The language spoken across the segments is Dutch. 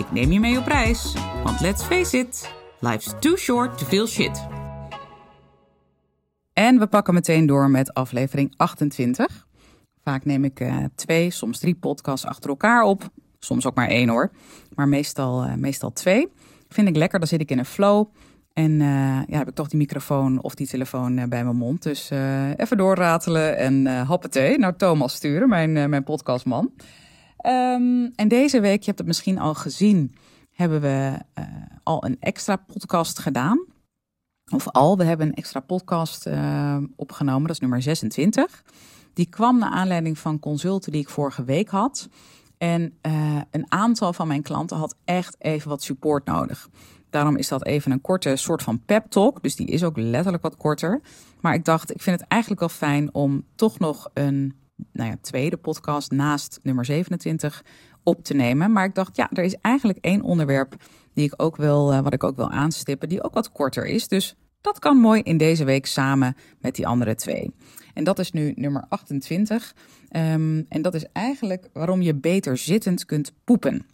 Ik neem je mee op reis, want let's face it, life's too short to feel shit. En we pakken meteen door met aflevering 28. Vaak neem ik uh, twee, soms drie podcasts achter elkaar op. Soms ook maar één hoor, maar meestal, uh, meestal twee. Vind ik lekker, dan zit ik in een flow. En uh, ja, heb ik toch die microfoon of die telefoon bij mijn mond. Dus even doorratelen en uh, happetee naar Thomas sturen, mijn, mijn podcastman. Um, en deze week, je hebt het misschien al gezien, hebben we uh, al een extra podcast gedaan. Of al, we hebben een extra podcast uh, opgenomen, dat is nummer 26. Die kwam naar aanleiding van consulten die ik vorige week had. En uh, een aantal van mijn klanten had echt even wat support nodig. Daarom is dat even een korte soort van pep talk. Dus die is ook letterlijk wat korter. Maar ik dacht, ik vind het eigenlijk wel fijn om toch nog een nou ja, tweede podcast naast nummer 27 op te nemen. Maar ik dacht, ja, er is eigenlijk één onderwerp die ik ook wil, uh, wat ik ook wil aanstippen, die ook wat korter is. Dus dat kan mooi in deze week samen met die andere twee. En dat is nu nummer 28. Um, en dat is eigenlijk waarom je beter zittend kunt poepen.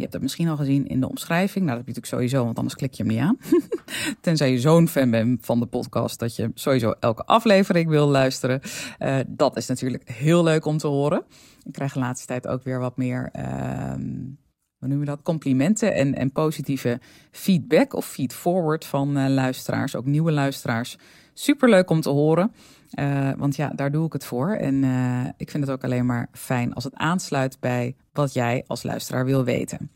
Je hebt het misschien al gezien in de omschrijving. Nou, dat heb je natuurlijk sowieso, want anders klik je hem niet aan. Tenzij je zo'n fan bent van de podcast dat je sowieso elke aflevering wil luisteren. Uh, dat is natuurlijk heel leuk om te horen. Ik krijg de laatste tijd ook weer wat meer, uh, hoe noemen dat, complimenten en, en positieve feedback of feedforward van uh, luisteraars, ook nieuwe luisteraars. Superleuk om te horen. Uh, want ja, daar doe ik het voor. En uh, ik vind het ook alleen maar fijn als het aansluit bij wat jij als luisteraar wil weten.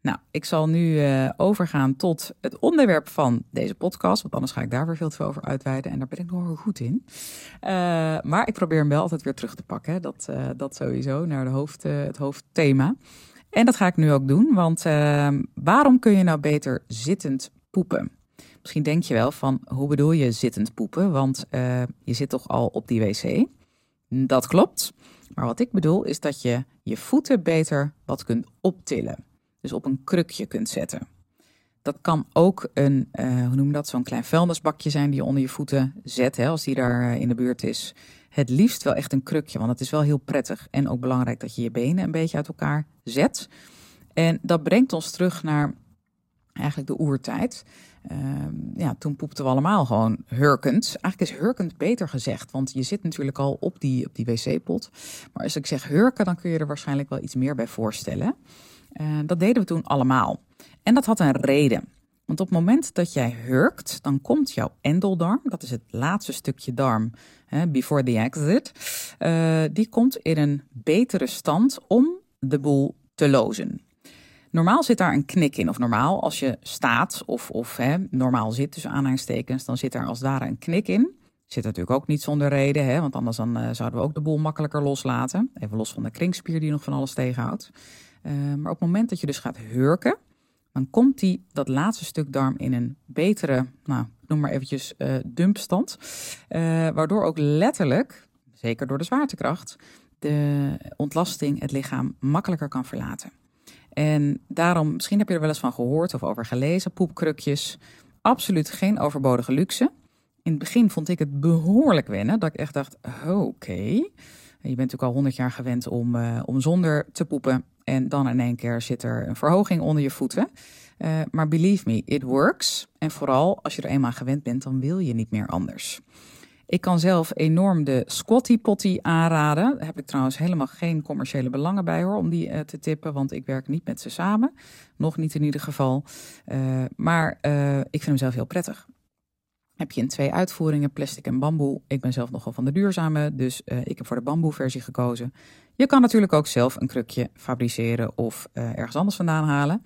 Nou, ik zal nu overgaan tot het onderwerp van deze podcast. Want anders ga ik daar weer veel te veel over uitweiden. En daar ben ik nog goed in. maar ik probeer hem wel altijd weer terug te pakken. Dat, dat sowieso, naar de hoofd, het hoofdthema. En dat ga ik nu ook doen. Want waarom kun je nou beter zittend poepen? Misschien denk je wel van, hoe bedoel je zittend poepen? Want uh, je zit toch al op die wc? Dat klopt. Maar wat ik bedoel is dat je je voeten beter wat kunt optillen. Dus op een krukje kunt zetten. Dat kan ook een, uh, hoe noem je dat, zo'n klein vuilnisbakje zijn die je onder je voeten zet, hè, als die daar uh, in de buurt is. Het liefst wel echt een krukje, want het is wel heel prettig en ook belangrijk dat je je benen een beetje uit elkaar zet. En dat brengt ons terug naar eigenlijk de oertijd. Uh, ja, toen poepten we allemaal gewoon hurkend. Eigenlijk is hurkend beter gezegd, want je zit natuurlijk al op die, op die wc-pot. Maar als ik zeg hurken, dan kun je er waarschijnlijk wel iets meer bij voorstellen. Uh, dat deden we toen allemaal. En dat had een reden. Want op het moment dat jij hurkt, dan komt jouw endeldarm, dat is het laatste stukje darm, hè, before the exit, uh, die komt in een betere stand om de boel te lozen. Normaal zit daar een knik in. Of normaal, als je staat of, of hè, normaal zit, tussen aanhalingstekens, dan zit daar als ware een knik in. Zit natuurlijk ook niet zonder reden, hè, want anders dan, uh, zouden we ook de boel makkelijker loslaten. Even los van de kringspier die nog van alles tegenhoudt. Uh, maar op het moment dat je dus gaat hurken, dan komt die, dat laatste stuk darm in een betere, nou, noem maar eventjes uh, dumpstand. waardoor ook letterlijk, zeker door de zwaartekracht, de ontlasting het lichaam makkelijker kan verlaten. En daarom, misschien heb je er wel eens van gehoord of over gelezen, poepkrukjes. Absoluut geen overbodige luxe. In het begin vond ik het behoorlijk wennen, dat ik echt dacht, oké. Je bent natuurlijk al honderd jaar gewend om, uh, om zonder te poepen. En dan in één keer zit er een verhoging onder je voeten. Uh, maar believe me, it works. En vooral als je er eenmaal gewend bent, dan wil je niet meer anders. Ik kan zelf enorm de Squatty Potty aanraden. Daar heb ik trouwens helemaal geen commerciële belangen bij hoor, om die uh, te tippen, want ik werk niet met ze samen. Nog niet in ieder geval. Uh, maar ik vind hem zelf heel prettig. Heb je in twee uitvoeringen, plastic en bamboe. Ik ben zelf nogal van de duurzame, dus ik heb voor de bamboe versie gekozen. Je kan natuurlijk ook zelf een krukje fabriceren of ergens anders vandaan halen.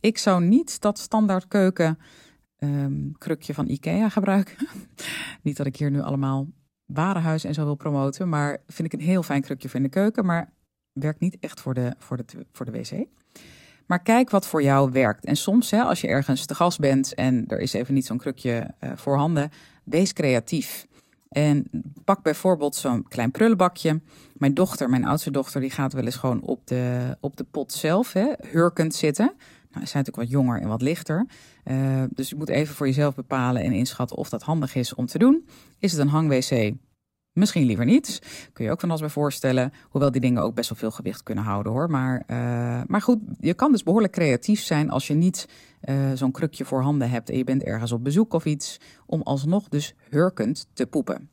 Ik zou niet dat standaard keuken um, krukje van IKEA gebruiken. Niet dat ik hier nu allemaal warenhuis en zo wil promoten, maar vind ik een heel fijn krukje voor in de keuken, maar werkt niet echt voor de, voor de, voor de wc. Maar kijk wat voor jou werkt. En soms, hè, als je ergens te gast bent en er is even niet zo'n krukje uh, voorhanden, wees creatief. En pak bijvoorbeeld zo'n klein prullenbakje. Mijn dochter, mijn oudste dochter, die gaat wel eens gewoon op de, op de pot zelf, hè, hurkend zitten. Nou, ze zijn natuurlijk wat jonger en wat lichter. Uh, dus je moet even voor jezelf bepalen en inschatten of dat handig is om te doen. Is het een hang-wc? Misschien liever niet. Kun je ook van alles bij voorstellen. Hoewel die dingen ook best wel veel gewicht kunnen houden hoor. Maar, uh, maar goed, je kan dus behoorlijk creatief zijn als je niet uh, zo'n krukje voor handen hebt en je bent ergens op bezoek of iets. Om alsnog dus hurkend te poepen.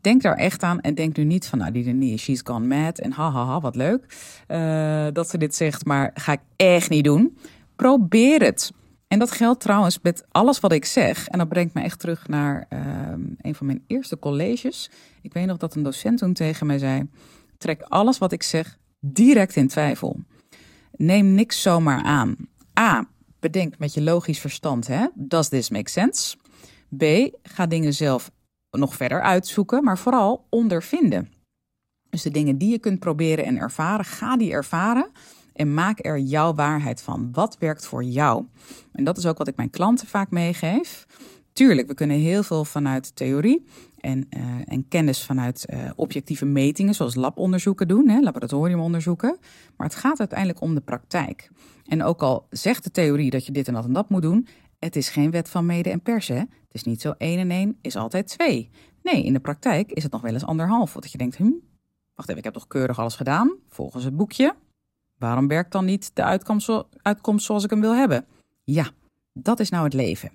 Denk daar echt aan en denk nu niet van, nou, die Denie, she's gone mad en hahaha, ha, ha, wat leuk uh, dat ze dit zegt, maar ga ik echt niet doen. Probeer het. En dat geldt trouwens met alles wat ik zeg. En dat brengt me echt terug naar uh, een van mijn eerste colleges. Ik weet nog dat een docent toen tegen mij zei: trek alles wat ik zeg direct in twijfel. Neem niks zomaar aan. A. Bedenk met je logisch verstand: hè? does this make sense? B. Ga dingen zelf nog verder uitzoeken, maar vooral ondervinden. Dus de dingen die je kunt proberen en ervaren, ga die ervaren en maak er jouw waarheid van. Wat werkt voor jou? En dat is ook wat ik mijn klanten vaak meegeef. Tuurlijk, we kunnen heel veel vanuit theorie en, uh, en kennis vanuit uh, objectieve metingen, zoals labonderzoeken doen, hè, laboratoriumonderzoeken. Maar het gaat uiteindelijk om de praktijk. En ook al zegt de theorie dat je dit en dat en dat moet doen, het is geen wet van mede en persen. Het is niet zo één en één is altijd twee. Nee, in de praktijk is het nog wel eens anderhalf. Dat je denkt, hm, wacht even, ik heb toch keurig alles gedaan, volgens het boekje. Waarom werkt dan niet de uitkomst, uitkomst zoals ik hem wil hebben? Ja, dat is nou het leven.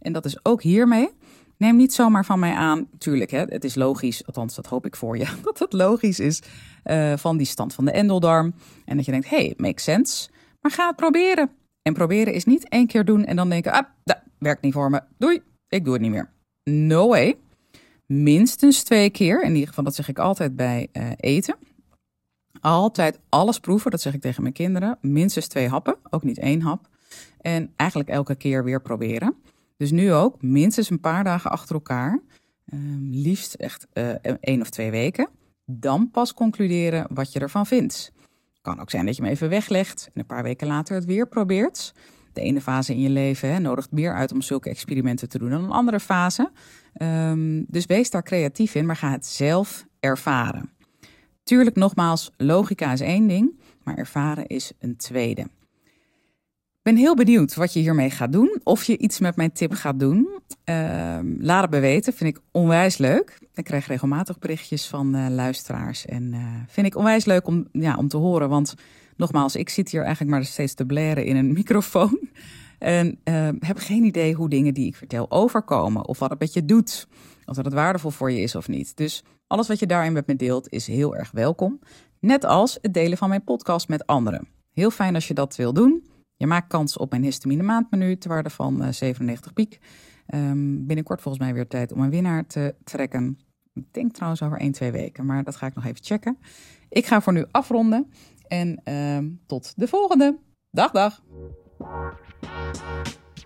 En dat is ook hiermee. Neem niet zomaar van mij aan, tuurlijk, hè, het is logisch, althans dat hoop ik voor je, dat het logisch is uh, van die stand van de endeldarm. En dat je denkt, hey, makes sense. Maar ga het proberen. En proberen is niet één keer doen en dan denken, ah, dat werkt niet voor me. Doei, ik doe het niet meer. No way. Minstens twee keer, in ieder geval dat zeg ik altijd bij uh, eten. Altijd alles proeven, dat zeg ik tegen mijn kinderen. Minstens twee happen, ook niet één hap. En eigenlijk elke keer weer proberen. Dus nu ook minstens een paar dagen achter elkaar. Um, liefst echt uh, één of twee weken. Dan pas concluderen wat je ervan vindt. Kan ook zijn dat je hem even weglegt en een paar weken later het weer probeert. De ene fase in je leven nodigt meer uit om zulke experimenten te doen dan een andere fase. Um, dus wees daar creatief in, maar ga het zelf ervaren. Tuurlijk, nogmaals, logica is één ding, maar ervaren is een tweede. Ik ben heel benieuwd wat je hiermee gaat doen. Of je iets met mijn tip gaat doen. Uh, laat het me weten. Vind ik onwijs leuk. Ik krijg regelmatig berichtjes van uh, luisteraars. En uh, vind ik onwijs leuk om, ja, om te horen. Want nogmaals, ik zit hier eigenlijk maar steeds te blaren in een microfoon. En uh, heb geen idee hoe dingen die ik vertel overkomen. Of wat het met je doet. Of dat het waardevol voor je is of niet. Dus alles wat je daarin met me deelt is heel erg welkom. Net als het delen van mijn podcast met anderen. Heel fijn als je dat wil doen. Je maakt kans op mijn histamine maandmenu te waarde van uh, 97 piek. Um, binnenkort volgens mij weer tijd om een winnaar te trekken. Ik denk trouwens over 1, 2 weken, maar dat ga ik nog even checken. Ik ga voor nu afronden en uh, tot de volgende. Dag, dag.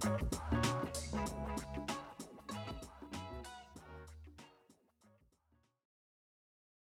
Thank you.